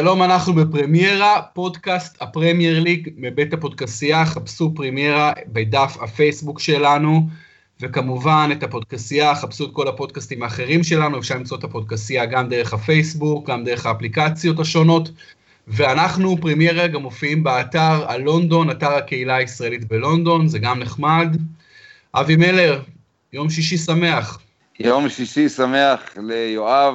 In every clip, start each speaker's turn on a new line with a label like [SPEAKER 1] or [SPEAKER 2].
[SPEAKER 1] שלום, אנחנו בפרמיירה, פודקאסט הפרמייר ליג מבית הפודקסייה, חפשו פרמיירה בדף הפייסבוק שלנו, וכמובן את הפודקסייה, חפשו את כל הפודקאסטים האחרים שלנו, אפשר למצוא את הפודקסייה גם דרך הפייסבוק, גם דרך האפליקציות השונות, ואנחנו, פרמיירה, גם מופיעים באתר הלונדון, אתר הקהילה הישראלית בלונדון, זה גם נחמד. אבי מלר, יום שישי שמח.
[SPEAKER 2] יום שישי שמח ליואב.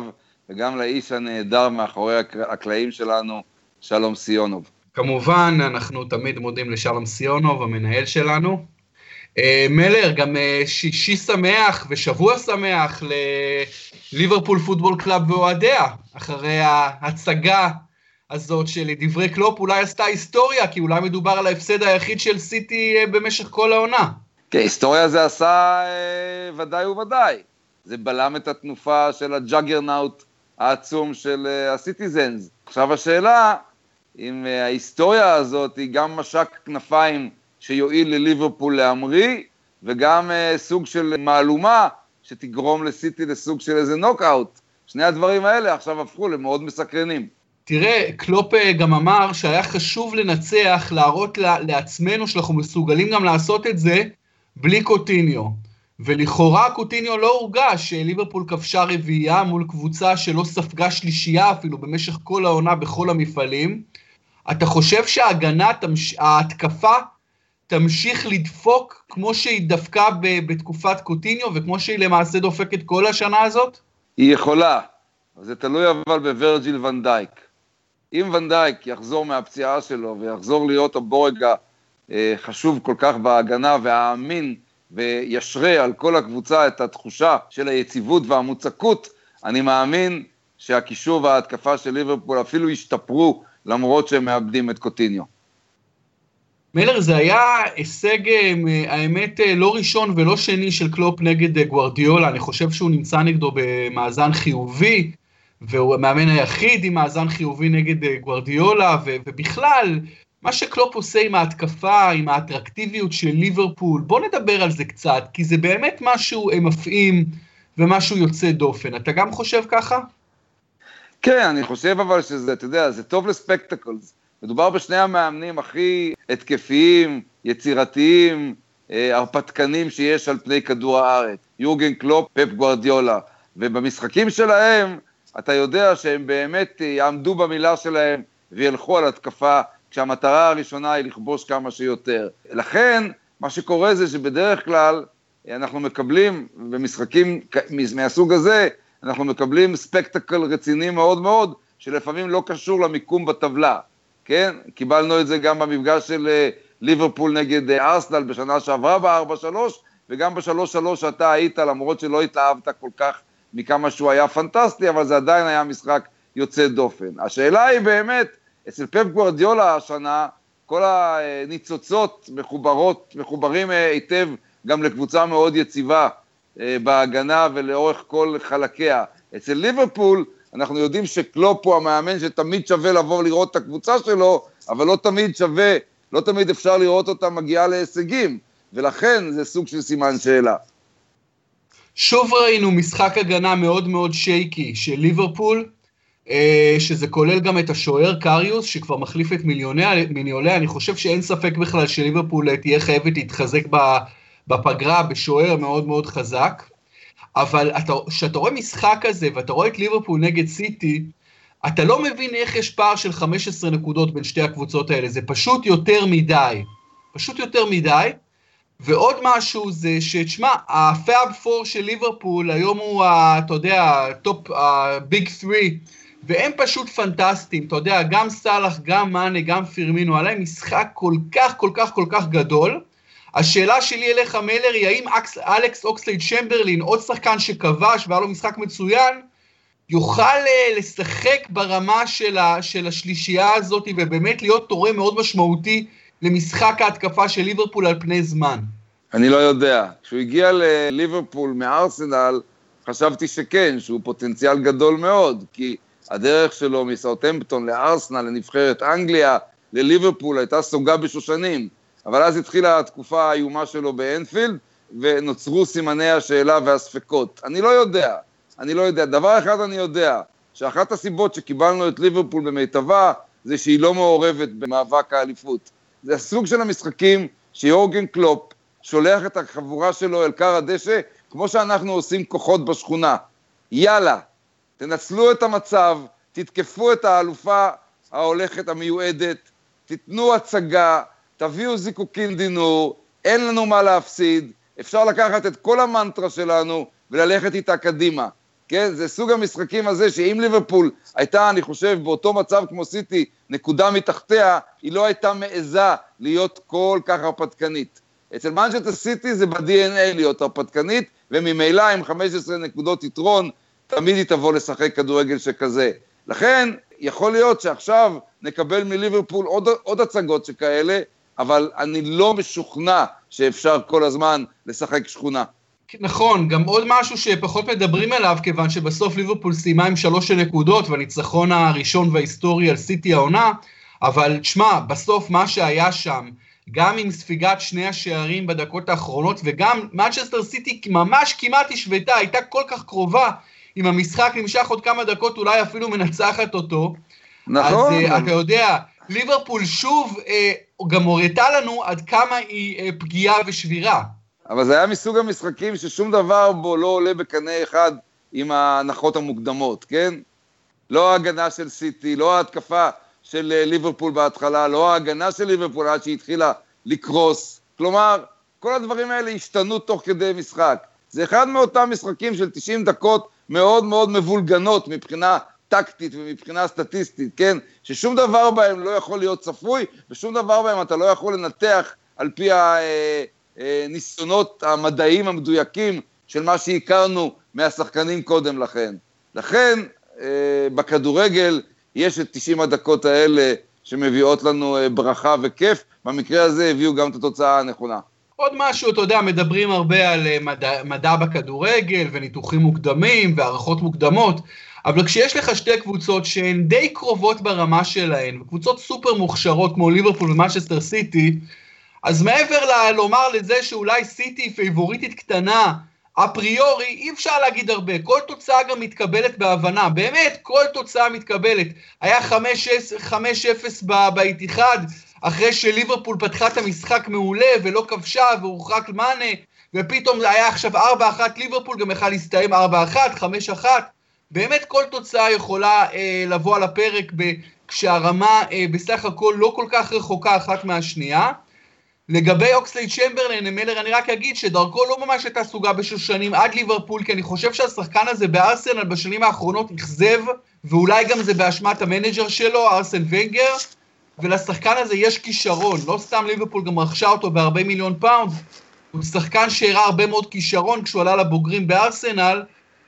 [SPEAKER 2] וגם לאיש הנהדר מאחורי הקלעים שלנו, שלום סיונוב.
[SPEAKER 1] כמובן, אנחנו תמיד מודים לשלום סיונוב, המנהל שלנו. אה, מלר, גם אה, שישי שמח ושבוע שמח לליברפול Football Club ואוהדיה, אחרי ההצגה הזאת שלדברי קלופ אולי עשתה היסטוריה, כי אולי מדובר על ההפסד היחיד של סיטי אה, במשך כל העונה.
[SPEAKER 2] כן, היסטוריה זה עשה ודאי וודאי. זה בלם את התנופה של ה juggernaut העצום של אה, ה Citizens. עכשיו השאלה, אם אה, ההיסטוריה הזאת היא גם משק כנפיים שיועיל לליברפול להמריא, וגם אה, סוג של מהלומה שתגרום לסיטי לסוג של איזה נוקאוט. שני הדברים האלה עכשיו הפכו למאוד מסקרנים.
[SPEAKER 1] תראה, קלופ גם אמר שהיה חשוב לנצח, להראות לעצמנו שאנחנו מסוגלים גם לעשות את זה בלי קוטיניו. ולכאורה קוטיניו לא הורגש, ליברפול כבשה רביעייה מול קבוצה שלא ספגה שלישייה אפילו במשך כל העונה בכל המפעלים. אתה חושב שההגנה. ההתקפה תמשיך לדפוק כמו שהיא דפקה. בתקופת קוטיניו וכמו שהיא למעשה דופקת כל השנה הזאת?
[SPEAKER 2] היא יכולה, זה תלוי אבל בוורג'יל ונדייק. אם ונדייק יחזור מהפציעה שלו ויחזור להיות הבורג החשוב כל כך בהגנה והאמין וישרה על כל הקבוצה את התחושה של היציבות והמוצקות, אני מאמין שהקישור וההתקפה של ליברפול אפילו ישתפרו למרות שהם מאבדים את קוטיניו.
[SPEAKER 1] מלר, זה היה הישג, אה, האמת, אה, לא ראשון ולא שני של קלופ נגד אה, גוורדיולה, אני חושב שהוא נמצא נגדו במאזן חיובי, והוא המאמן היחיד עם מאזן חיובי נגד גוורדיולה, ובכלל, מה שקלופ עושה עם ההתקפה, עם האטרקטיביות של ליברפול, בוא נדבר על זה קצת, כי זה באמת משהו מפעים ומשהו יוצא דופן. אתה גם חושב ככה?
[SPEAKER 2] כן, אני חושב אבל שזה, אתה יודע, זה טוב לספקטקלס. מדובר בשני המאמנים הכי התקפיים, יצירתיים, אה, הרפתקנים שיש על פני כדור הארץ. יורגן קלופ, פפ גוארדיולה. ובמשחקים שלהם, אתה יודע שהם באמת יעמדו במילה שלהם וילכו על התקפה כשהמטרה הראשונה היא לכבוש כמה שיותר. לכן, מה שקורה זה שבדרך כלל אנחנו מקבלים, במשחקים מהסוג הזה, אנחנו מקבלים ספקטקל רציני מאוד מאוד, שלפעמים לא קשור למיקום בטבלה, כן? קיבלנו את זה גם במפגש של אה, ליברפול נגד אה, ארסנל בשנה שעברה ב-4-3, וגם ב-3-3 שאתה היית, למרות שלא התאהבת כל כך מכמה שהוא היה פנטסטי, אבל זה עדיין היה משחק יוצא דופן. השאלה היא באמת, אצל פפ גוורדיולה השנה, כל הניצוצות מחוברות, מחוברים אה, היטב גם לקבוצה מאוד יציבה אה, בהגנה ולאורך כל חלקיה. אצל ליברפול, אנחנו יודעים שקלופ הוא המאמן שתמיד שווה לבוא לראות את הקבוצה שלו, אבל לא תמיד שווה, לא תמיד אפשר לראות אותה מגיעה להישגים, ולכן זה סוג של סימן שאלה.
[SPEAKER 1] שוב ראינו משחק הגנה מאוד מאוד שייקי של ליברפול, שזה כולל גם את השוער קריוס, שכבר מחליף את מיליוני, אני חושב שאין ספק בכלל שליברפול תהיה חייבת להתחזק בפגרה בשוער מאוד מאוד חזק, אבל כשאתה רואה משחק כזה ואתה רואה את ליברפול נגד סיטי, אתה לא מבין איך יש פער של 15 נקודות בין שתי הקבוצות האלה, זה פשוט יותר מדי. פשוט יותר מדי. ועוד משהו זה שתשמע, ה Fab Four של ליברפול היום הוא, אתה יודע, ה top, ה big 3 והם פשוט פנטסטיים, אתה יודע, גם סאלח, גם מאנה, גם פירמינו, עליהם משחק כל כך, כל כך, כל כך גדול. השאלה שלי אליך, מלר, היא האם אקס, אלכס אוקסלייד צ'מברלין, עוד שחקן שכבש והיה לו משחק מצוין, יוכל אה, לשחק ברמה של, ה, של השלישייה הזאת ובאמת להיות תורם מאוד משמעותי למשחק ההתקפה של ליברפול על פני זמן?
[SPEAKER 2] אני לא יודע. כשהוא הגיע לליברפול מארסנל, חשבתי שכן, שהוא פוטנציאל גדול מאוד, כי הדרך שלו מסאוטמפטון לארסנל, לנבחרת אנגליה, לליברפול, הייתה סוגה בשושנים. אבל אז התחילה התקופה האיומה שלו באנפילד, ונוצרו סימני השאלה והספקות. אני לא יודע, אני לא יודע. דבר אחד אני יודע, שאחת הסיבות שקיבלנו את ליברפול במיטבה, זה שהיא לא מעורבת במאבק האליפות. זה הסוג של המשחקים שיורגן קלופ שולח את החבורה שלו אל קר הדשא, כמו שאנחנו עושים כוחות בשכונה. יאללה, תנצלו את המצב, תתקפו את האלופה ההולכת המיועדת, תיתנו הצגה, תביאו זיקוקין דינור, אין לנו מה להפסיד, אפשר לקחת את כל המנטרה שלנו וללכת איתה קדימה. כן, זה סוג המשחקים הזה שאם ליברפול הייתה, אני חושב, באותו מצב כמו סיטי, נקודה מתחתיה, היא לא הייתה מעיזה להיות כל כך הרפתקנית. אצל מנצ'סטר סיטי זה ב-DNA להיות הרפתקנית, וממילא עם 15 נקודות יתרון, תמיד היא תבוא לשחק כדורגל שכזה. לכן, יכול להיות שעכשיו נקבל מליברפול עוד, עוד הצגות שכאלה, אבל אני לא משוכנע שאפשר כל הזמן לשחק שכונה.
[SPEAKER 1] נכון, גם עוד משהו שפחות מדברים עליו, כיוון שבסוף ליברפול סיימה עם שלוש נקודות, והניצחון הראשון וההיסטורי על סיטי העונה, אבל תשמע, בסוף מה שהיה שם, גם עם ספיגת שני השערים בדקות האחרונות, וגם מנצ'סטר סיטי ממש כמעט השוותה, הייתה כל כך קרובה, אם המשחק נמשך עוד כמה דקות, אולי אפילו מנצחת אותו. נכון. אז uh, אתה יודע, ליברפול שוב uh, גם הוריתה לנו עד כמה היא uh, פגיעה ושבירה.
[SPEAKER 2] אבל זה היה מסוג המשחקים ששום דבר בו לא עולה בקנה אחד עם ההנחות המוקדמות, כן? לא ההגנה של סיטי, לא ההתקפה של אה, ליברפול בהתחלה, לא ההגנה של ליברפול עד שהיא התחילה לקרוס. כלומר, כל הדברים האלה השתנו תוך כדי משחק. זה אחד מאותם משחקים של 90 דקות מאוד מאוד מבולגנות מבחינה טקטית ומבחינה סטטיסטית, כן? ששום דבר בהם לא יכול להיות צפוי, ושום דבר בהם אתה לא יכול לנתח על פי הניסיונות אה, המדעיים המדויקים של מה שהכרנו מהשחקנים קודם לכן. לכן, אה, בכדורגל יש את 90 הדקות האלה שמביאות לנו אה, ברכה וכיף, במקרה הזה הביאו גם את התוצאה הנכונה.
[SPEAKER 1] עוד משהו, אתה יודע, מדברים הרבה על אה, מדע, מדע בכדורגל וניתוחים מוקדמים והערכות מוקדמות, אבל כשיש לך שתי קבוצות שהן די קרובות ברמה שלהן, קבוצות סופר מוכשרות כמו ליברפול ומנצ'סטר סיטי, אז מעבר ל- לומר לזה שאולי סיטי פייבוריטית קטנה אפריורי אי אפשר להגיד הרבה, כל תוצאה גם מתקבלת בהבנה, באמת, כל תוצאה מתקבלת. היה 5-0 באיתיחד, אחרי שליברפול פתחה את המשחק מעולה ולא כבשה והורחק מאנה, ופתאום היה עכשיו 4-1 ליברפול, גם יכל להסתיים 4-1, 5-1. באמת כל תוצאה יכולה אה, לבוא על הפרק ב, כשהרמה אה, בסך הכל לא כל כך רחוקה אחת מהשנייה. לגבי אוקסלי צ'מברלן, מלר, אני רק אגיד שדרכו לא ממש הייתה סוגה בשושנים עד ליברפול, כי אני חושב שהשחקן הזה בארסנל בשנים האחרונות אכזב, ואולי גם זה באשמת ה manager שלו, ארסן ונגר, ולשחקן הזה יש כישרון, לא סתם ליברפול גם רכשה אותו בהרבה מיליון פאונד, הוא שחקן שהראה הרבה מאוד כישרון כשהוא עלה לבוגרים בארסנל,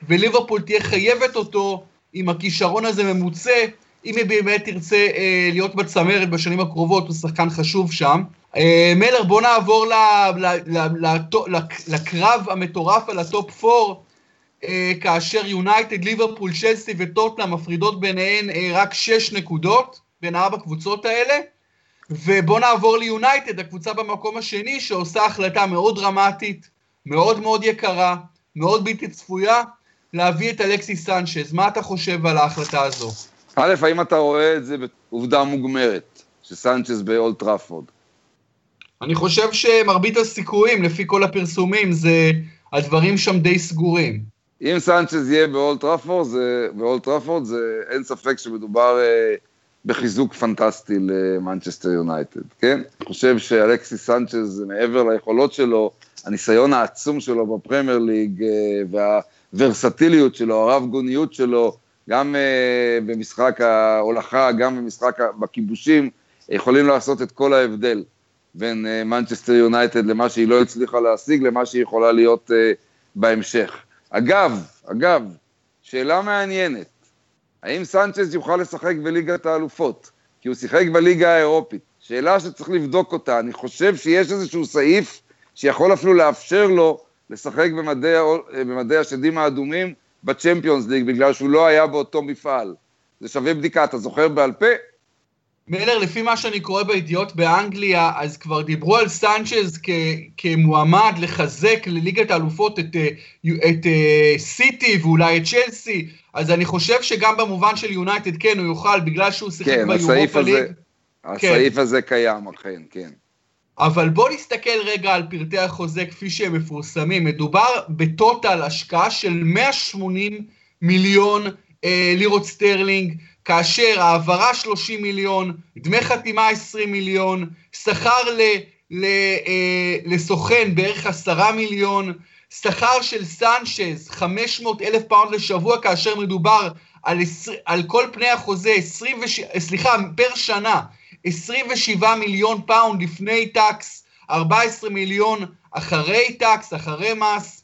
[SPEAKER 1] וליברפול תהיה חייבת אותו, אם הכישרון הזה ממוצה, אם היא באמת תרצה אה, להיות בצמרת בשנים הקרובות, הוא שחקן חשוב שם. אה, מלר, בוא נעבור ל, ל, ל, ל, ל, לקרב המטורף על ה top 4, אה, כאשר יונייטד, ליברפול, צ'לסי וטוטנאם מפרידות ביניהן אה, רק 6 נקודות, בין ארבע קבוצות האלה. ובוא נעבור ליונייטד, הקבוצה במקום השני, שעושה החלטה מאוד דרמטית, מאוד מאוד יקרה, מאוד בלתי צפויה, להביא את אלכסיס סנצ'ז. מה אתה חושב על ההחלטה הזו?
[SPEAKER 2] א', האם אתה רואה את זה בעובדה מוגמרת, שסנצ'ז באולד טראפורד?
[SPEAKER 1] אני חושב שמרבית הסיכויים, לפי כל הפרסומים, זה, הדברים שם די סגורים.
[SPEAKER 2] אם סנצ'ז יהיה באולד טראפורד, זה, באולד טראפורד, זה אין ספק שמדובר אה, בחיזוק פנטסטי למנצ'סטר יונייטד, כן? אני חושב שאלכסיס סנצ'ז, מעבר ליכולות שלו, הניסיון העצום שלו בפרמייר ליג אה, והוורסטיליות שלו, הרב גוניות שלו, גם אה, במשחק ההולכה, גם במשחק, בכיבושים, יכולים לעשות את כל ההבדל. בין מנצ'סטר uh, יונייטד למה שהיא לא הצליחה להשיג, למה שהיא יכולה להיות בהמשך. אגב, אגב, שאלה מעניינת, האם סנצ'ז יוכל לשחק בליגת האלופות? כי הוא שיחק בליגה האירופית. שאלה שצריך לבדוק אותה, אני חושב שיש איזשהו סעיף שיכול אפילו לאפשר לו לשחק במדי, במדי השדים האדומים בצ'מפיונס ליג, בגלל שהוא לא היה באותו מפעל. זה שווה בדיקה, אתה זוכר בעל פה?
[SPEAKER 1] מלר, לפי מה שאני קורא בידיעות באנגליה, אז כבר דיברו על סנצ'ז כמועמד לחזק לליגת האלופות את, אה, את uh, סיטי ואולי את צ'לסי, אז אני חושב שגם במובן של יונייטד כן, הוא יוכל, בגלל שהוא שיחק כן, ביורופה ליג.
[SPEAKER 2] הסעיף כן. הזה קיים, אכן, כן.
[SPEAKER 1] אבל בוא נסתכל רגע על פרטי החוזה כפי שהם מפורסמים. מדובר ב total השקעה של 180 מיליון אה, לירות סטרלינג, כאשר העברה 30 מיליון, דמי חתימה 20 מיליון, שכר ל, ל, אה, לסוכן בערך 10 מיליון, שכר של סנצ'ז 500 אלף פאונד לשבוע, כאשר מדובר על, על כל פני החוזה, 20, סליחה, פר שנה, 27 מיליון פאונד לפני tax, 14 מיליון אחרי tax, אחרי מס.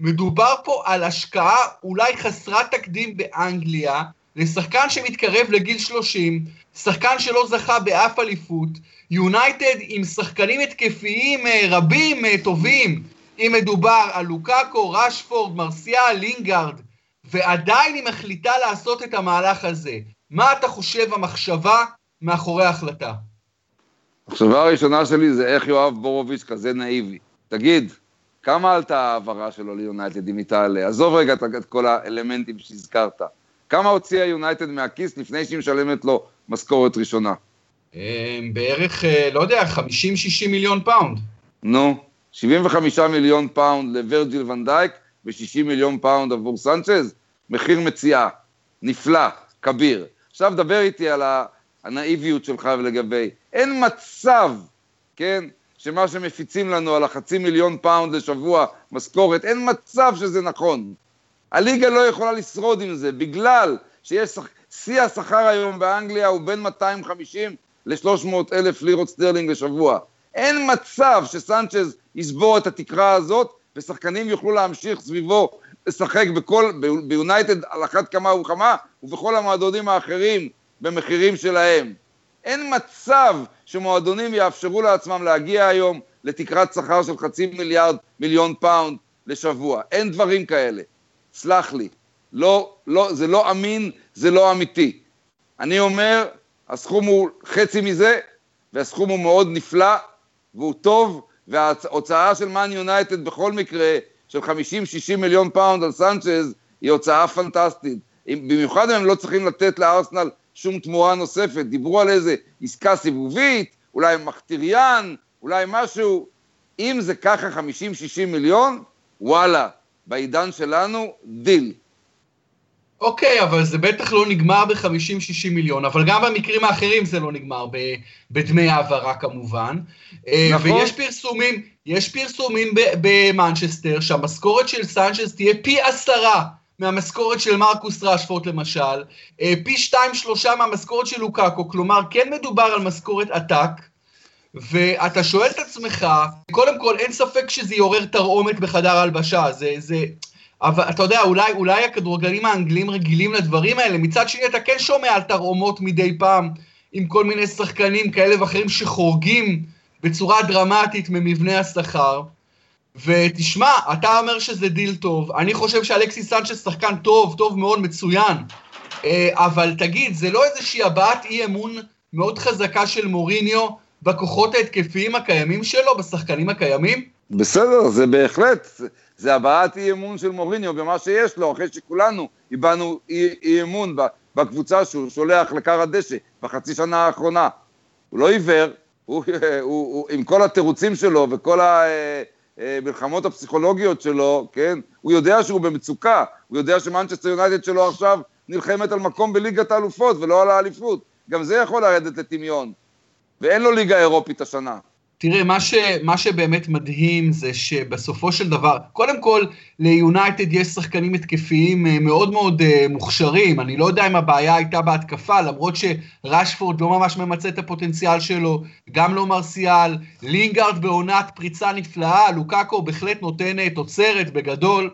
[SPEAKER 1] מדובר פה על השקעה אולי חסרת תקדים באנגליה, לשחקן שמתקרב לגיל 30, שחקן שלא זכה באף אליפות, יונייטד עם שחקנים התקפיים אה, רבים אה, טובים, אם מדובר על לוקאקו, רשפורד, מרסיאל, לינגארד, ועדיין היא מחליטה לעשות את המהלך הזה. מה אתה חושב המחשבה מאחורי ההחלטה?
[SPEAKER 2] המחשבה הראשונה שלי זה איך יואב בורוביץ' כזה נאיבי. תגיד, כמה עלתה ההעברה שלו ליונייטד אם היא תעלה? עזוב רגע את כל האלמנטים שהזכרת. כמה הוציאה יונייטד מהכיס לפני שהיא משלמת לו משכורת ראשונה?
[SPEAKER 1] אמ, בערך, אה, לא יודע, 50-60 מיליון פאונד.
[SPEAKER 2] נו, 75 מיליון פאונד לוורג'יל ואן דייק ו-60 מיליון פאונד עבור סנצ'ז, מחיר מציאה, נפלא, כביר. עכשיו דבר איתי על הנאיביות שלך ולגבי, אין מצב, כן, שמה שמפיצים לנו על החצי מיליון פאונד לשבוע משכורת, אין מצב שזה נכון. הליגה לא יכולה לשרוד עם זה, בגלל שיש שיא השכר היום באנגליה הוא בין 250 ל-300 אלף לירות סטרלינג לשבוע. אין מצב שסנצ'ז ישבור את התקרה הזאת, ושחקנים יוכלו להמשיך סביבו לשחק בכל, ביונייטד על אחת כמה וכמה, ובכל המועדונים האחרים במחירים שלהם. אין מצב שמועדונים יאפשרו לעצמם להגיע היום לתקרת שכר של חצי מיליארד מיליון פאונד לשבוע. אין דברים כאלה. סלח לי. לא, לא, זה לא אמין, זה לא אמיתי. אני אומר, הסכום הוא חצי מזה, והסכום הוא מאוד נפלא, והוא טוב, וההוצאה של מאן יונייטד בכל מקרה, של 50-60 מיליון פאונד על סנצ'ז, היא הוצאה פנטסטית. במיוחד אם הם לא צריכים לתת לארסנל שום תמורה נוספת. דיברו על איזה עסקה סיבובית, אולי מחטיריאן, אולי משהו. אם זה ככה 50-60 מיליון, וואלה, בעידן שלנו, דיל.
[SPEAKER 1] אוקיי, אבל זה בטח לא נגמר ב-50-60 מיליון, אבל גם במקרים האחרים זה לא נגמר בדמי העברה כמובן. אה, נכון. ויש פרסומים, יש פרסומים במנצ'סטר שהמשכורת של סנצ'ס תהיה פי עשרה מהמשכורת של מרקוס רשפורט למשל, אה, פי שתיים שלושה מהמשכורת של לוקאקו, כלומר כן מדובר על משכורת עתק, ואתה שואל את עצמך, קודם כל אין ספק שזה יעורר תרעומת בחדר הלבשה, זה, זה, אבל אתה יודע, אולי, אולי הכדורגלנים האנגלים רגילים לדברים האלה, מצד שני אתה כן שומע על תרעומות מדי פעם, עם כל מיני שחקנים כאלה ואחרים שחורגים בצורה דרמטית ממבנה השכר. ותשמע, אתה אומר שזה דיל טוב, אני חושב שאלכסיס סנצ'ס שחקן טוב, טוב מאוד, מצוין, אה, אבל תגיד, זה לא איזושהי הבעת אי אמון מאוד חזקה של מוריניו בכוחות ההתקפיים הקיימים שלו, בשחקנים הקיימים?
[SPEAKER 2] בסדר, זה בהחלט, זה הבעת אי אמון של מוריניו במה שיש לו, אחרי שכולנו הבענו אי, אי אמון בקבוצה שהוא שולח לכר הדשא בחצי שנה האחרונה. הוא לא עיוור, הוא, הוא, הוא, הוא, עם כל התירוצים שלו וכל המלחמות אה, הפסיכולוגיות שלו, כן? הוא יודע שהוא במצוקה, הוא יודע שמנצ'סטר יונייטד שלו עכשיו נלחמת על מקום בליגת האלופות ולא על האליפות. גם זה יכול לרדת לטמיון. ואין לו ליגה אירופית השנה.
[SPEAKER 1] תראה, מה, ש, מה שבאמת מדהים זה שבסופו של דבר, קודם כל, ליונייטד יש שחקנים התקפיים אה, מאוד מאוד uh, מוכשרים. אני לא יודע אם הבעיה הייתה בהתקפה, למרות שרשפורד לא ממש ממצה את הפוטנציאל שלו, גם לא מרסיאל, לינגארד בעונת פריצה נפלאה, לוקאקו בהחלט נותן תוצרת בגדול.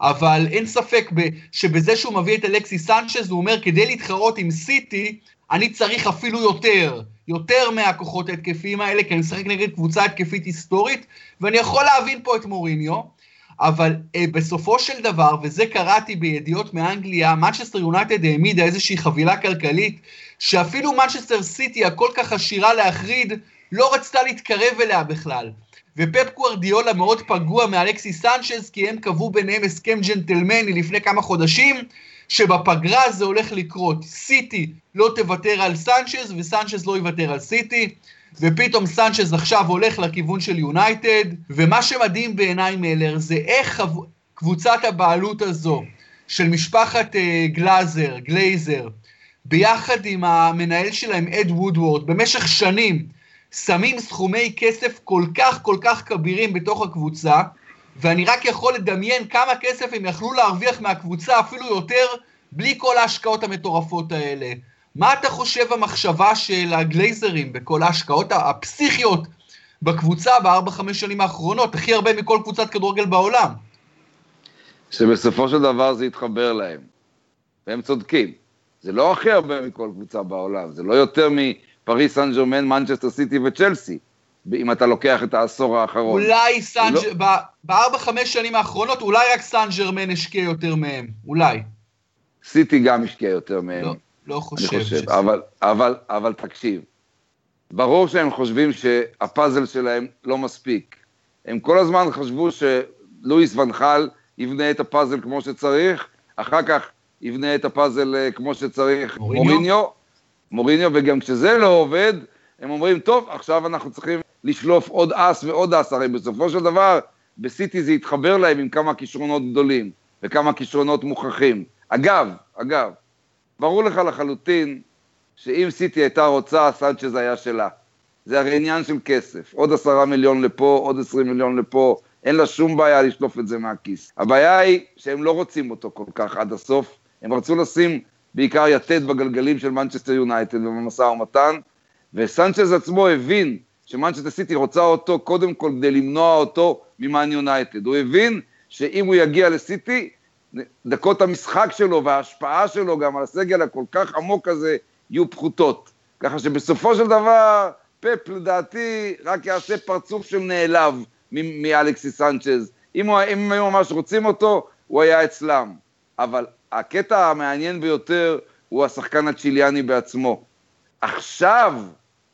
[SPEAKER 1] אבל אין ספק שבזה שהוא מביא את אלכסי סנצ'ז, הוא אומר, כדי להתחרות עם סיטי, אני צריך אפילו יותר. יותר מהכוחות ההתקפיים האלה, כי אני משחק נגד קבוצה התקפית היסטורית, ואני יכול להבין פה את מוריניו, אבל אה, בסופו של דבר, וזה קראתי בידיעות מאנגליה, מנצ'סטר יונייטד העמידה איזושהי חבילה כלכלית, שאפילו מנצ'סטר סיטי הכל כך עשירה להחריד, לא רצתה להתקרב אליה בכלל. ופפ גווארדיולה מאוד פגוע מאלכסי סנצ'ז, כי הם קבעו ביניהם הסכם ג'נטלמני לפני כמה חודשים, שבפגרה זה הולך לקרות. סיטי לא תוותר על סנצ'ז, וסנצ'ז לא יוותר על סיטי. ופתאום סנצ'ז עכשיו הולך לכיוון של יונייטד, ומה שמדהים בעיניי מלר זה איך קבוצת הבעלות הזו של משפחת uh, גלאזר, גלייזר, ביחד עם המנהל שלהם אד וודוורד, במשך שנים שמים סכומי כסף כל כך כל כך כבירים בתוך הקבוצה, ואני רק יכול לדמיין כמה כסף הם יכלו להרוויח מהקבוצה, אפילו יותר, בלי כל ההשקעות המטורפות האלה. מה אתה חושב המחשבה של הגלייזרים בכל ההשקעות הפסיכיות בקבוצה בארבע, חמש שנים האחרונות, הכי הרבה מכל קבוצת כדורגל בעולם?
[SPEAKER 2] שבסופו של דבר זה יתחבר להם, והם צודקים. זה לא הכי הרבה מכל קבוצה בעולם, זה לא יותר מפריס סן ג'רמן, מנצ'סטר סיטי וצ'לסי, אם אתה לוקח את העשור האחרון.
[SPEAKER 1] אולי סן... לא... בארבע, חמש שנים האחרונות, אולי רק סן ג'רמן השקיע יותר מהם, אולי.
[SPEAKER 2] סיטי גם השקיע יותר מהם.
[SPEAKER 1] לא. לא חושב.
[SPEAKER 2] אני חושב, שזה... אבל, אבל, אבל תקשיב, ברור שהם חושבים שהפאזל שלהם לא מספיק. הם כל הזמן חשבו שלואיס ונחל יבנה את הפאזל כמו שצריך, אחר כך יבנה את הפאזל אה, כמו שצריך מוריניו, מוריניו, מוריניו וגם כשזה לא עובד, הם אומרים, טוב, עכשיו אנחנו צריכים לשלוף עוד אס ועוד אס, הרי בסופו של דבר, בסיטי זה יתחבר להם עם כמה כישרונות גדולים וכמה כישרונות מוכחים. אגב, אגב, ברור לך לחלוטין שאם סיטי הייתה רוצה, סנצ'ז היה שלה. זה הרי עניין של כסף. עוד עשרה מיליון לפה, עוד עשרים מיליון לפה, אין לה שום בעיה לשלוף את זה מהכיס. הבעיה היא שהם לא רוצים אותו כל כך עד הסוף, הם רצו לשים בעיקר יתד בגלגלים של מנצ'סטר יונייטד ובמשא ומתן, וסנצ'ז עצמו הבין שמנצ'סטר סיטי רוצה אותו קודם כל כדי למנוע אותו ממאן יונייטד. הוא הבין שאם הוא יגיע לסיטי, דקות המשחק שלו וההשפעה שלו גם על הסגל הכל כך עמוק הזה יהיו פחותות. ככה שבסופו של דבר, פפ לדעתי רק יעשה פרצוף של נעלב מאלכסי סנצ'ז. אם, אם הם היו ממש רוצים אותו, הוא היה אצלם. אבל הקטע המעניין ביותר הוא השחקן הצ'יליאני בעצמו. עכשיו,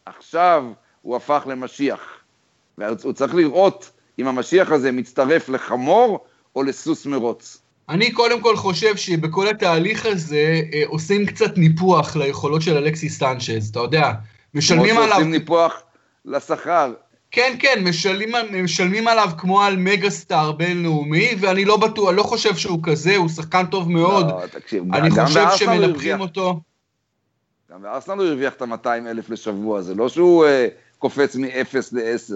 [SPEAKER 2] עכשיו הוא הפך למשיח. והוא צריך לראות אם המשיח הזה מצטרף לחמור או לסוס מרוץ.
[SPEAKER 1] אני קודם כל חושב שבכל התהליך הזה אה, עושים קצת ניפוח ליכולות של אלכסיס סנצ'ז, אתה יודע,
[SPEAKER 2] משלמים עליו... כמו שעושים ניפוח לשכר.
[SPEAKER 1] כן, כן, משלמים, משלמים עליו כמו על מגה סטאר בינלאומי, ואני לא בטוח, לא חושב שהוא כזה, הוא שחקן טוב מאוד. לא, תקשיב, אני חושב שמנפחים אותו.
[SPEAKER 2] גם בארסנל הוא הרוויח את ה-200 אלף לשבוע, זה לא שהוא uh, קופץ מ-0 ל-10.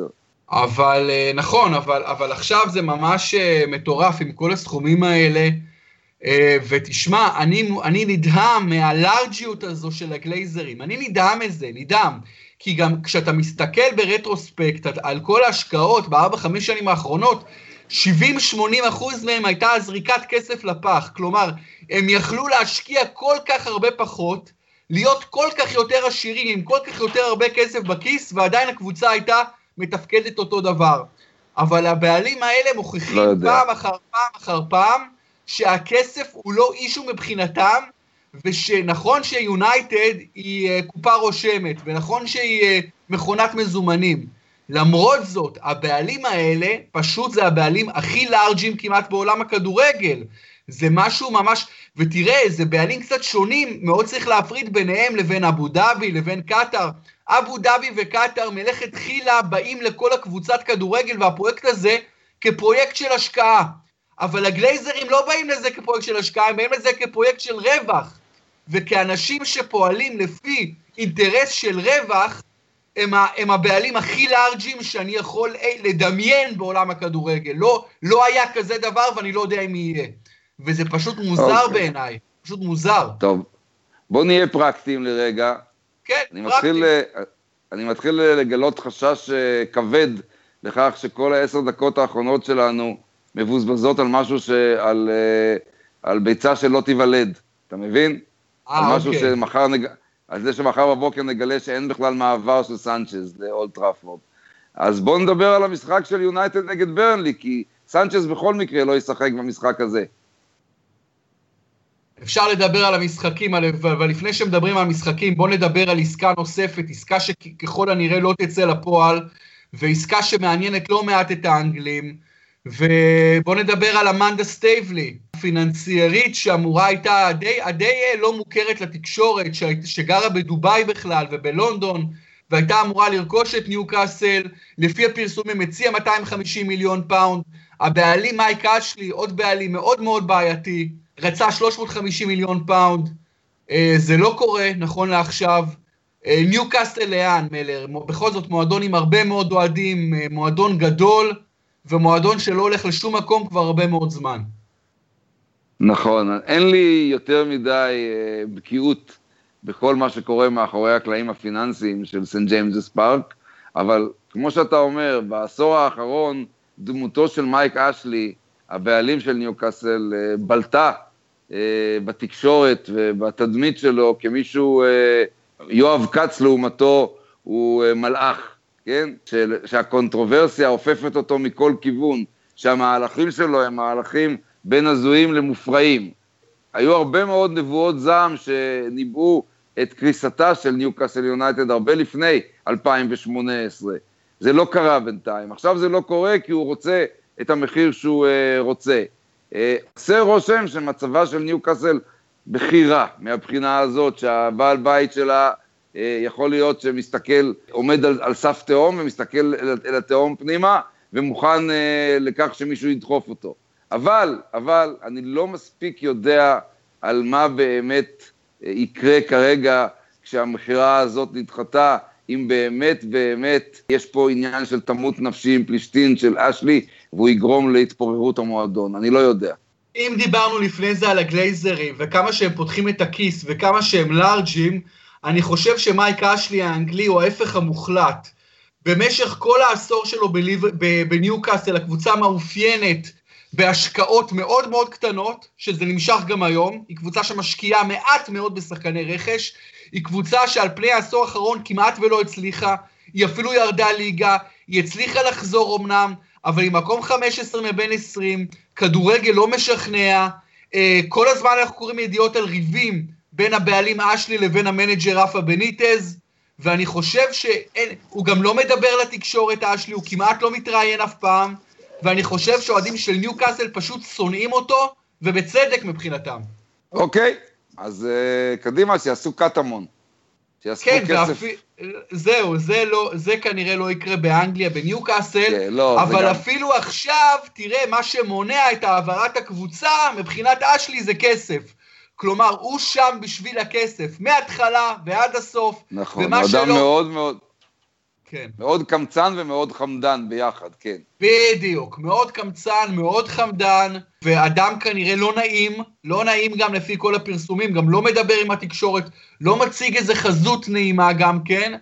[SPEAKER 1] אבל אה, נכון, אבל, אבל עכשיו זה ממש אה, מטורף עם כל הסכומים האלה. אה, ותשמע, אני, אני נדהם מהלארג'יות הזו של הגלייזרים. אני נדהם מזה, נדהם. כי גם כשאתה מסתכל ברטרוספקט על כל ההשקעות בארבע, חמש שנים האחרונות, 70-80 אחוז מהם הייתה זריקת כסף לפח. כלומר, הם יכלו להשקיע כל כך הרבה פחות, להיות כל כך יותר עשירים, עם כל כך יותר הרבה כסף בכיס, ועדיין הקבוצה הייתה מתפקדת אותו דבר. אבל הבעלים האלה מוכיחים לא פעם אחר פעם אחר פעם שהכסף הוא לא אישו מבחינתם, ושנכון שיונייטד היא uh, קופה רושמת, ונכון שהיא uh, מכונת מזומנים. למרות זאת, הבעלים האלה, פשוט זה הבעלים הכי לארג'ים כמעט בעולם הכדורגל. זה משהו ממש, ותראה, זה בעלים קצת שונים, מאוד צריך להפריד ביניהם לבין אבו דאבי, לבין קטאר. אבו דאבי וקטאר מלכתחילה באים לכל הקבוצת כדורגל והפרויקט הזה כפרויקט של השקעה. אבל הגלייזרים לא באים לזה כפרויקט של השקעה, הם באים לזה כפרויקט של רווח. וכאנשים שפועלים לפי אינטרס של רווח, הם, ה, הם הבעלים הכי לארג'ים שאני יכול אי, לדמיין בעולם הכדורגל. לא, לא היה כזה דבר ואני לא יודע אם יהיה. וזה פשוט מוזר okay. אוקיי. בעיניי, פשוט מוזר.
[SPEAKER 2] טוב, בואו נהיה פרקטיים לרגע.
[SPEAKER 1] כן,
[SPEAKER 2] אני מתחיל, אני מתחיל לגלות חשש אה, כבד לכך שכל העשר דקות האחרונות שלנו מבוזבזות על משהו, ש... על, אה, על ביצה שלא תיוולד, אתה מבין?
[SPEAKER 1] אה, על
[SPEAKER 2] משהו אוקיי. שמחר נג... על זה שמחר בבוקר נגלה שאין בכלל מעבר של סנצ'ז לאולט טראפורד. אז בואו נדבר על המשחק של יונייטד נגד ברנלי, כי סנצ'ס בכל מקרה לא ישחק במשחק הזה.
[SPEAKER 1] אפשר לדבר על המשחקים, אבל לפני שמדברים על המשחקים, בואו נדבר על עסקה נוספת, עסקה שככל הנראה לא תצא לפועל, ועסקה שמעניינת לא מעט את האנגלים, ובואו נדבר על אמנדה סטייבלי, פיננסיירית שאמורה הייתה די, די אה, לא מוכרת לתקשורת, שגרה בדובאי בכלל ובלונדון, והייתה אמורה לרכוש את ניוקאסל, לפי הפרסומים הציעה 250 מיליון פאונד, הבעלים מייק אשלי, עוד בעלים מאוד מאוד בעייתי, רצה 350 מיליון פאונד, אה, זה לא קורה, נכון לעכשיו. אה, ניוקאסל לאן, מלר? בכל זאת מועדון עם הרבה מאוד אוהדים, אה, מועדון גדול, ומועדון שלא הולך לשום מקום כבר הרבה מאוד זמן.
[SPEAKER 2] נכון, אין לי יותר מדי בקיאות בכל מה שקורה מאחורי הקלעים הפיננסיים של סנט ג'יימס פארק, אבל כמו שאתה אומר, בעשור האחרון דמותו של מייק אשלי הבעלים של ניוקאסל, אה, בלטה בתקשורת ובתדמית שלו כמישהו, אה, יואב כץ לעומתו הוא מלאך, כן? שהקונטרוברסיה אופפת אותו מכל כיוון, שהמהלכים שלו הם מהלכים בין הזויים למופרעים. היו הרבה מאוד נבואות זעם שניבאו את קריסתה של ניוקאסל יונייטד הרבה לפני 2018. זה לא קרה בינתיים. עכשיו זה לא קורה כי הוא רוצה את המחיר שהוא רוצה. אה, עושה רושם שמצבה של ניוקאסל בכי רע, מהבחינה הזאת שהבעל בית שלה uh, יכול להיות שמסתכל, עומד על, על סף תהום ומסתכל אל, אל התהום פנימה ומוכן uh, לכך שמישהו ידחוף אותו. אבל, אבל, אני לא מספיק יודע על מה באמת uh, יקרה כרגע כשהמכירה הזאת נדחתה, אם באמת באמת יש פה עניין של תמות נפשי עם פלישתין של אשלי, והוא יגרום להתפוררות המועדון, אני לא יודע.
[SPEAKER 1] אם דיברנו לפני זה על הגלייזרים, וכמה שהם פותחים את הכיס, וכמה שהם לארג'ים, אני חושב שמייק אשלי האנגלי הוא ההפך המוחלט. במשך כל העשור שלו בניוקאסל, הקבוצה מאופיינת בהשקעות מאוד מאוד קטנות, שזה נמשך גם היום, היא קבוצה שמשקיעה מעט מאוד בשחקני רכש, היא קבוצה שעל פני העשור האחרון כמעט ולא הצליחה, היא אפילו ירדה ליגה, היא הצליחה לחזור אמנם, אבל היא מקום 15 מבין 20, כדורגל לא משכנע, אה, כל הזמן אנחנו קוראים ידיעות על ריבים בין הבעלים אשלי לבין המנג'ר רפה בניטז, ואני חושב שהוא גם לא מדבר לתקשורת אשלי, הוא כמעט לא מתראיין אף פעם, ואני חושב שאוהדים של ניו קאסל פשוט שונאים אותו, ובצדק מבחינתם.
[SPEAKER 2] אוקיי, אז uh, קדימה, שיעשו קטמון.
[SPEAKER 1] שיאספו כן, כסף. ואפי... זהו, זה, לא, זה כנראה לא יקרה באנגליה, בניוקאסל, כן, לא, אבל גם... אפילו עכשיו, תראה, מה שמונע את העברת הקבוצה, מבחינת אשלי זה כסף. כלומר, הוא שם בשביל הכסף, מההתחלה ועד הסוף.
[SPEAKER 2] נכון, אדם שלא... מאוד מאוד... כן. מאוד קמצן ומאוד חמדן ביחד, כן.
[SPEAKER 1] בדיוק, מאוד קמצן, מאוד חמדן, ואדם כנראה לא נעים, לא נעים גם לפי כל הפרסומים, גם לא מדבר עם התקשורת, לא מציג איזה חזות נעימה גם כן.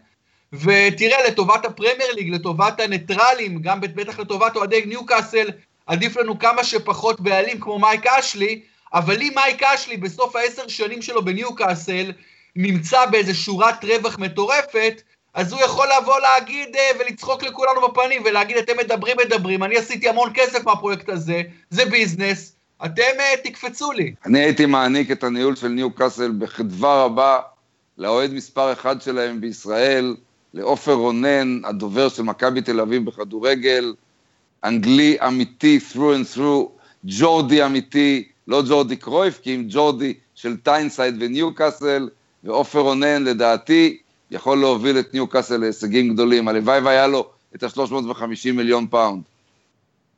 [SPEAKER 1] ותראה, לטובת הפרמייר ליג, לטובת הניטרלים, גם בטח לטובת אוהדי ניוקאסל, עדיף לנו כמה שפחות בעלים כמו מייק אשלי, אבל אם מייק אשלי בסוף העשר שנים שלו בניוקאסל נמצא באיזה שורת רווח מטורפת, אז הוא יכול לבוא להגיד אה, ולצחוק לכולנו בפנים ולהגיד, אתם מדברים, מדברים, אני עשיתי המון כסף מהפרויקט הזה, זה business, אתם אה, תקפצו לי.
[SPEAKER 2] אני הייתי מעניק את הניהול של ניו קאסל בחדווה רבה לאוהד מספר אחד שלהם בישראל, לעופר רונן, הדובר של מכבי תל אביב בכדורגל, אנגלי אמיתי, through and through, ג'ורדי אמיתי, לא ג'ורדי קרויף, כי אם ג'ורדי של טיינסייד וניו קאסל, ועופר רונן, לדעתי, יכול להוביל את ניוקאסל להישגים גדולים. הלוואי והיה לו את ה-350 מיליון פאונד.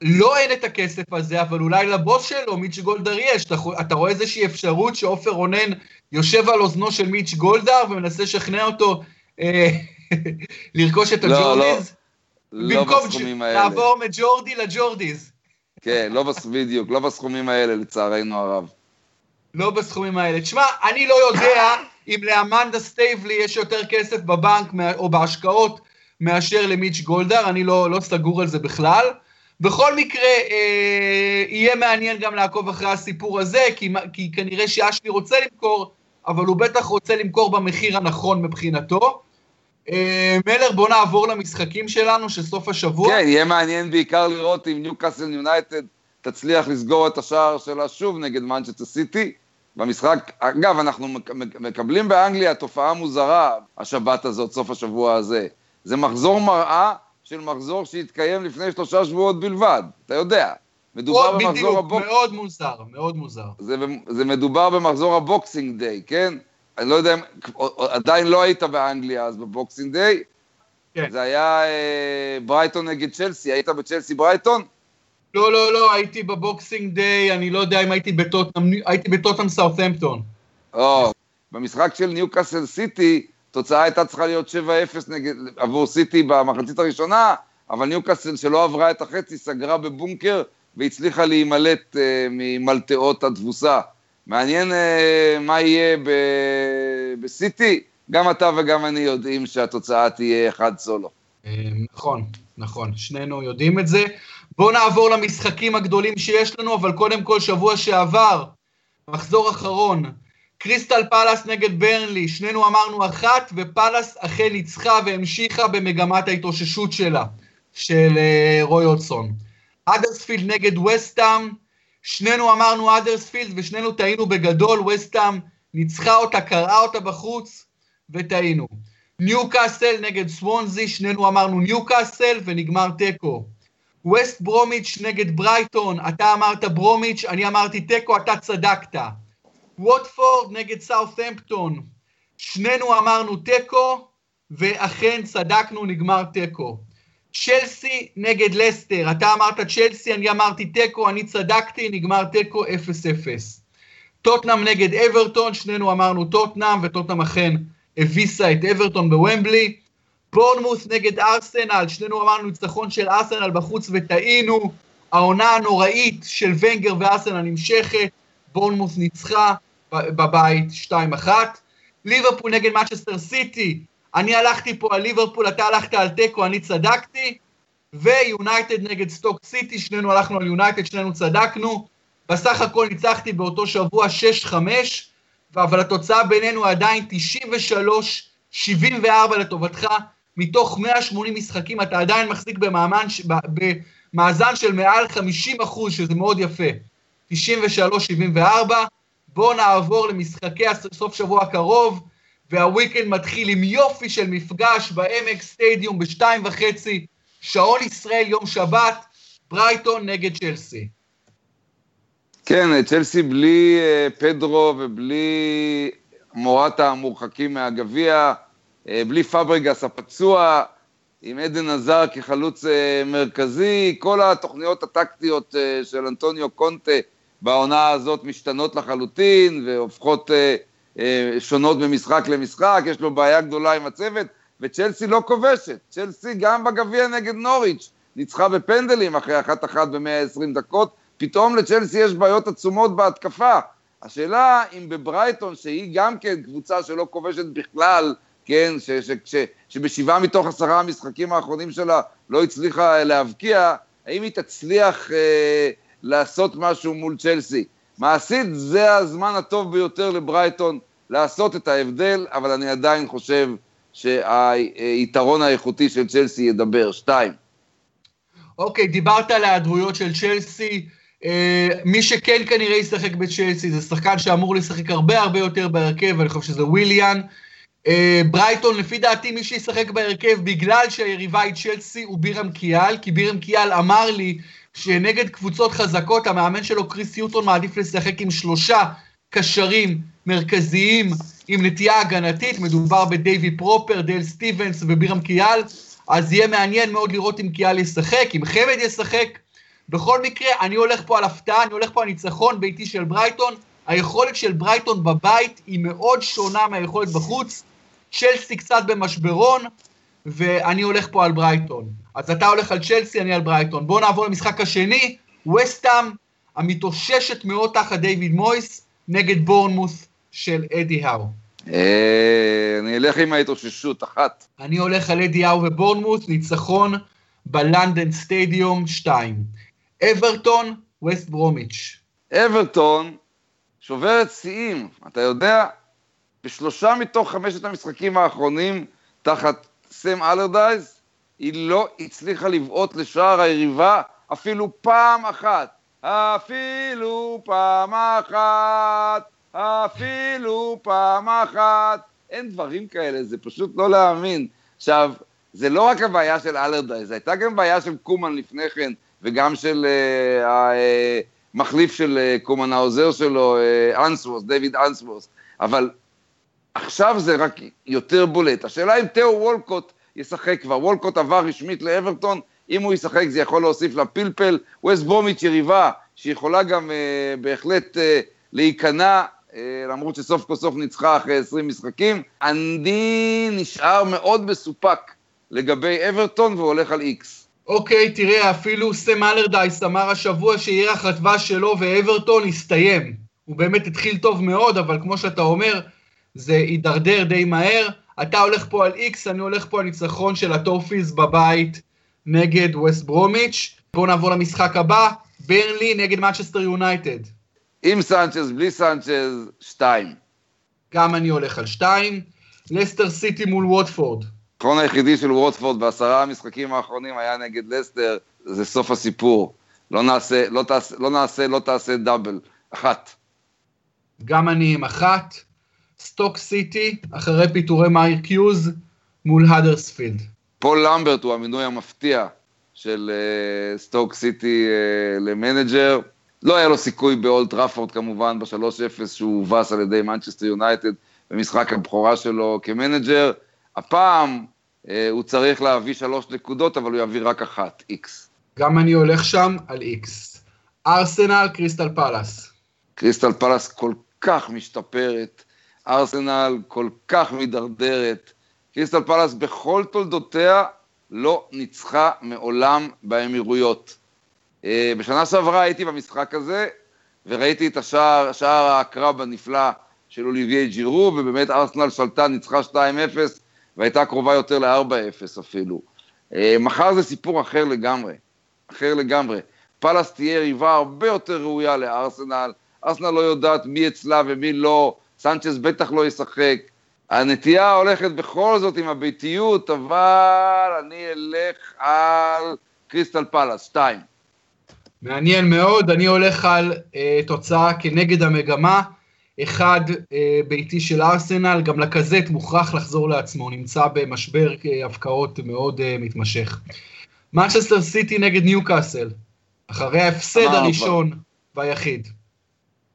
[SPEAKER 1] לו אין את הכסף הזה, אבל אולי לבוס שלו, מיץ' גולדהר יש. אתה, אתה רואה איזושהי אפשרות שעופר רונן יושב על אוזנו של מיץ' גולדהר ומנסה לשכנע אותו אה, לרכוש את לא, הג'ורדיז?
[SPEAKER 2] לא, לא בסכומים האלה.
[SPEAKER 1] במקום לעבור מג'ורדי לג'ורדיז.
[SPEAKER 2] כן, לא בס... בדיוק, לא בסכומים האלה, לצערנו הרב.
[SPEAKER 1] לא בסכומים האלה. תשמע, אני לא יודע אם לאמנדה סטייבלי יש יותר כסף בבנק או בהשקעות מאשר למיץ' גולדהר, אני לא, לא סגור על זה בכלל. בכל מקרה, אה, יהיה מעניין גם לעקוב אחרי הסיפור הזה, כי, כי כנראה שאשלי רוצה למכור, אבל הוא בטח רוצה למכור במחיר הנכון מבחינתו. אה, מלר, בוא נעבור למשחקים שלנו של סוף השבוע.
[SPEAKER 2] כן, יהיה מעניין בעיקר לראות אם ניוקאסל יונייטד תצליח לסגור את השער שלה שוב נגד מנצ'סטר סיטי. במשחק, אגב, אנחנו מקבלים באנגליה תופעה מוזרה השבת הזאת, סוף השבוע הזה. זה מחזור מראה של מחזור שהתקיים לפני שלושה שבועות בלבד, אתה יודע.
[SPEAKER 1] מדובר במחזור בדיוק, הבוק... מאוד מוזר, מאוד מוזר.
[SPEAKER 2] זה, זה מדובר במחזור הבוקסינג דיי, כן? אני לא יודע, עדיין לא היית באנגליה אז בבוקסינג דיי. כן. זה היה אה, ברייטון נגד צ'לסי, היית בצ'לסי ברייטון?
[SPEAKER 1] לא, לא, לא, הייתי בבוקסינג דיי, אני לא יודע אם הייתי בטוטנאם, הייתי בטוטנאם סאות'מפטון.
[SPEAKER 2] או, במשחק של ניוקאסל סיטי, תוצאה הייתה צריכה להיות 7-0 נגד, עבור סיטי במחצית הראשונה, אבל ניוקאסל שלא עברה את החצי סגרה בבונקר והצליחה להימלט uh, ממלטעות התבוסה. מעניין uh, מה יהיה ב- בסיטי, גם אתה וגם אני יודעים שהתוצאה תהיה אחד סולו.
[SPEAKER 1] נכון, נכון, שנינו יודעים את זה. בואו נעבור למשחקים הגדולים שיש לנו, אבל קודם כל שבוע שעבר, מחזור אחרון, קריסטל פלאס נגד ברנלי, שנינו אמרנו אחת, ופלאס אכן ניצחה והמשיכה במגמת ההתאוששות שלה, של uh, רוי אודסון. אדרספילד נגד וסטאם, שנינו אמרנו אדרספילד ושנינו טעינו בגדול, וסטאם ניצחה אותה, קראה אותה בחוץ, וטעינו. ניוקאסל נגד סוונזי, שנינו אמרנו ניוקאסל ונגמר תיקו. ווסט ברומיץ' נגד ברייטון, אתה אמרת ברומיץ', אני אמרתי תיקו, אתה צדקת. ווטפורד נגד סאות'מפטון, שנינו אמרנו תיקו, ואכן צדקנו, נגמר תיקו. צ'לסי נגד לסטר, אתה אמרת צ'לסי, אני אמרתי תיקו, אני צדקתי, נגמר תיקו 0-0. טוטנאם נגד אברטון, שנינו אמרנו טוטנאם, וטוטנאם אכן הביסה את אברטון בוומבלי. בורנמוס נגד ארסנל, שנינו אמרנו ניצחון של ארסנל בחוץ וטעינו. העונה הנוראית של ונגר וארסנל נמשכת, בורנמוס ניצחה בבית 2-1. ליברפול נגד מנצ'סטר סיטי, אני הלכתי פה על ליברפול, אתה הלכת על תיקו, אני צדקתי. ויונייטד נגד סטוק סיטי, שנינו הלכנו על יונייטד, שנינו צדקנו. בסך הכל ניצחתי באותו שבוע 6-5, אבל התוצאה בינינו עדיין 93-74 לטובתך. מתוך 180 משחקים אתה עדיין מחזיק במאמן, במאזן של מעל 50 אחוז, שזה מאוד יפה. 93-74. בואו נעבור למשחקי הסוף שבוע הקרוב. והוויקנד מתחיל עם יופי של מפגש בעמק סטדיום בשתיים וחצי, שעון ישראל יום שבת, ברייטון נגד צ'לסי.
[SPEAKER 2] כן, צ'לסי בלי אה, פדרו ובלי מורטה המורחקים מהגביע, אה, בלי פברגס הפצוע, עם עדן עזר כחלוץ אה, מרכזי, כל התוכניות הטקטיות של אנטוניו קונטה בעונה הזאת משתנות לחלוטין והופכות שונות ממשחק למשחק, יש לו בעיה גדולה עם הצוות, וצ'לסי לא כובשת. צ'לסי גם בגביע נגד נוריץ' ניצחה בפנדלים אחרי אחת אחת ב-120 דקות, פתאום לצ'לסי יש בעיות עצומות בהתקפה. השאלה אם בברייטון, שהיא גם כן קבוצה שלא כובשת בכלל, כן, ש, ש, ש, שבשבעה מתוך עשרה המשחקים האחרונים שלה לא הצליחה להבקיע, האם היא תצליח אה, לעשות משהו מול צ'לסי? מעשית זה הזמן הטוב ביותר לברייטון לעשות את ההבדל, אבל אני עדיין חושב שהיתרון האיכותי של צ'לסי ידבר. שתיים.
[SPEAKER 1] אוקיי, okay, דיברת על ההיעדרויות של צ'לסי. Uh, מי שכן כנראה ישחק בצ'לסי זה שחקן שאמור לשחק הרבה הרבה יותר בהרכב, אני חושב שזה וויליאן. Uh, ברייטון, לפי דעתי, מי שישחק בהרכב בגלל שהיריבה היא צ'לסי הוא בירם קיאל, כי בירם קיאל אמר לי שנגד קבוצות חזקות, המאמן שלו, קריס יוטון, מעדיף לשחק עם שלושה קשרים מרכזיים עם נטייה הגנתית, מדובר בדייווי פרופר, דייל סטיבנס ובירם כיאל, אז יהיה מעניין מאוד לראות אם כיאל ישחק, אם חמד ישחק. בכל מקרה, אני הולך פה על הפתעה, אני הולך פה על ניצחון ביתי של ברייטון. היכולת של ברייטון בבית היא מאוד שונה מהיכולת בחוץ. צ'לסי קצת במשברון, ואני הולך פה על ברייטון. אז אתה הולך על צ'לסי, אני על ברייטון. בואו נעבור למשחק השני, וסטאם, המתאוששת מאוד תחת דיוויד מויס, נגד בורנמוס של אדי האו.
[SPEAKER 2] אה, אני אלך עם ההתאוששות, אחת.
[SPEAKER 1] אני הולך על אדי האו ובורנמוס, ניצחון בלנדן סטדיום 2. אברטון, ווסט ברומיץ'.
[SPEAKER 2] אברטון שוברת שיאים, אתה יודע, בשלושה מתוך חמשת המשחקים האחרונים, תחת סם אלרדייז, היא לא הצליחה לבעוט לשער היריבה אפילו פעם אחת. אפילו פעם אחת, אפילו פעם אחת. אין דברים כאלה, זה פשוט לא להאמין. עכשיו, זה לא רק הבעיה של אלרדייז, זו הייתה גם בעיה של קומן לפני כן, וגם של המחליף uh, uh, של uh, קומן, העוזר שלו, אנסוורס, דיוויד אנסוורס, אבל עכשיו זה רק יותר בולט. השאלה אם תאו וולקוט ישחק כבר, וולקוט עבר רשמית לאברטון, אם הוא ישחק זה יכול להוסיף לפלפל, ווסט ברומיץ' יריבה שיכולה גם uh, בהחלט uh, להיכנע למרות שסוף כל סוף ניצחה אחרי 20 משחקים. אני נשאר מאוד מסופק לגבי אברטון והולך על איקס.
[SPEAKER 1] אוקיי, תראה, אפילו סם אלרדייס אמר השבוע שירח הדבש שלו ואברטון הסתיים. הוא באמת התחיל טוב מאוד, אבל כמו שאתה אומר, זה הידרדר די מהר. אתה הולך פה על איקס, אני הולך פה על ניצחון של הטופיס בבית נגד ווסט ברומיץ'. בואו נעבור למשחק הבא, ברנלי נגד מנצ'סטר יונייטד.
[SPEAKER 2] עם סנצ'ז, בלי סנצ'ז, שתיים.
[SPEAKER 1] גם אני הולך על שתיים. לסטר סיטי מול ווטפורד.
[SPEAKER 2] הניצחון היחידי של ווטפורד בעשרה המשחקים האחרונים היה נגד לסטר, זה סוף הסיפור. לא נעשה, לא תעשה, לא, נעשה, לא תעשה דאבל. אחת.
[SPEAKER 1] גם אני עם אחת. סטוק סיטי, אחרי פיטורי מארק יוז, מול האדרספילד.
[SPEAKER 2] פול למברט הוא המינוי המפתיע של אה, סטוק סיטי אה, למנג'ר. לא היה לו סיכוי באולד טראפורד כמובן, ב-3-0 שהוא הובס על ידי מנצ'סטר יונייטד במשחק הבכורה שלו כמנג'ר. הפעם הוא צריך להביא שלוש נקודות, אבל הוא יביא רק אחת, איקס.
[SPEAKER 1] גם אני הולך שם על איקס. ארסנל, קריסטל פלאס.
[SPEAKER 2] קריסטל פלאס כל כך משתפרת, ארסנל כל כך מידרדרת. קריסטל פלאס בכל תולדותיה לא ניצחה מעולם באמירויות. אה, בשנה שעברה הייתי במשחק הזה, וראיתי את השער, שער הקרב הנפלא של אוליביי ג'ירו, ובאמת ארסנל שלטה, ניצחה 2-0, והייתה קרובה יותר ל-4-0 אפילו. אה, מחר זה סיפור אחר לגמרי, אחר לגמרי. פאלאס תהיה יריבה הרבה יותר ראויה לארסנל, ארסנל לא יודעת מי אצלה ומי לא, סנצ'ס בטח לא ישחק. הנטייה הולכת בכל זאת עם הביתיות, אבל אני אלך על קריסטל פאלאס, שתיים.
[SPEAKER 1] מעניין מאוד, אני הולך על אה, תוצאה כנגד המגמה. אחד אה, ביתי של ארסנל, גם לקזט מוכרח לחזור לעצמו, נמצא במשבר אה, הפקעות מאוד אה, מתמשך. מנצ'סטר סיטי נגד ניוקאסל, אחרי ההפסד הראשון כבר. והיחיד.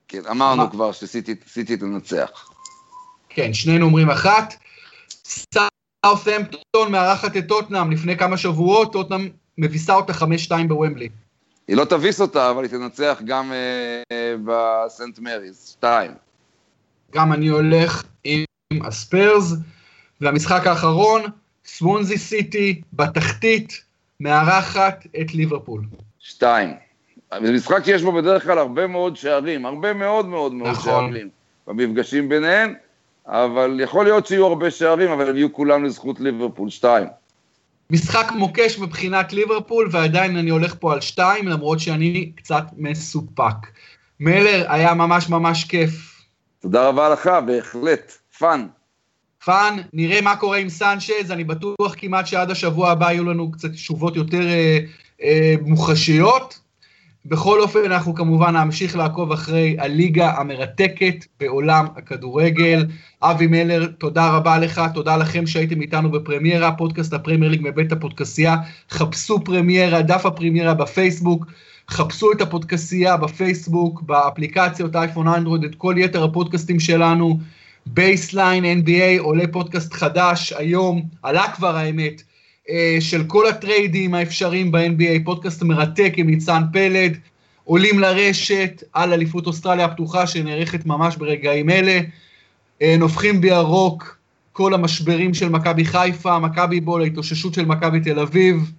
[SPEAKER 2] כן, אמרנו מה? כבר שסיטי תנצח.
[SPEAKER 1] כן, שנינו אומרים אחת. סאות'המפטון מארחת את טוטנאם לפני כמה שבועות, טוטנאם מביסה אותה 5-2 בוומבלי.
[SPEAKER 2] היא לא תביס אותה, אבל היא תנצח גם אה, אה, בסנט מריז, שתיים.
[SPEAKER 1] גם אני הולך עם הספיירס, והמשחק האחרון, סוונזי סיטי בתחתית, מארחת את ליברפול.
[SPEAKER 2] שתיים. זה משחק שיש בו בדרך כלל הרבה מאוד שערים, הרבה מאוד מאוד מאוד נכון. שערים במפגשים ביניהם, אבל יכול להיות שיהיו הרבה שערים, אבל הם יהיו כולם לזכות ליברפול, שתיים.
[SPEAKER 1] משחק מוקש מבחינת ליברפול, ועדיין אני הולך פה על שתיים, למרות שאני קצת מסופק. מלר, היה ממש ממש כיף
[SPEAKER 2] תודה רבה לך, בהחלט, פאן.
[SPEAKER 1] פאן, נראה מה קורה עם סנצ'ז, אני בטוח כמעט שעד השבוע הבא יהיו לנו קצת תשובות יותר אה, אה, מוחשיות. בכל אופן, אנחנו כמובן נמשיך לעקוב אחרי הליגה המרתקת בעולם הכדורגל. אבי מלר, תודה רבה לך, תודה לכם שהייתם איתנו בפרמיירה, פודקאסט הפרמייר ליג מבית הפודקסייה. חפשו פרמיירה, דף הפרמיירה בפייסבוק. חפשו את הפודקסייה בפייסבוק, באפליקציות אייפון אנדרואיד, את כל יתר הפודקאסטים שלנו. בייסליין NBA עולה פודקאסט חדש היום, עלה כבר האמת, אה, של כל הטריידים האפשריים ב-NBA, פודקאסט מרתק עם ניצן פלד, עולים לרשת על אליפות אוסטרליה הפתוחה שנערכת ממש ברגעים אלה, אה, נופחים בירוק כל המשברים של מכבי חיפה, מכבי בול, ההתאוששות של מכבי תל אביב,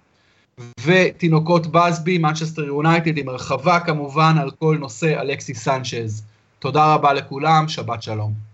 [SPEAKER 1] ותינוקות בסבי, מנצ'סטר יונייטד, עם הרחבה כמובן על כל נושא אלכסי סנצ'ז. תודה רבה לכולם, שבת שלום.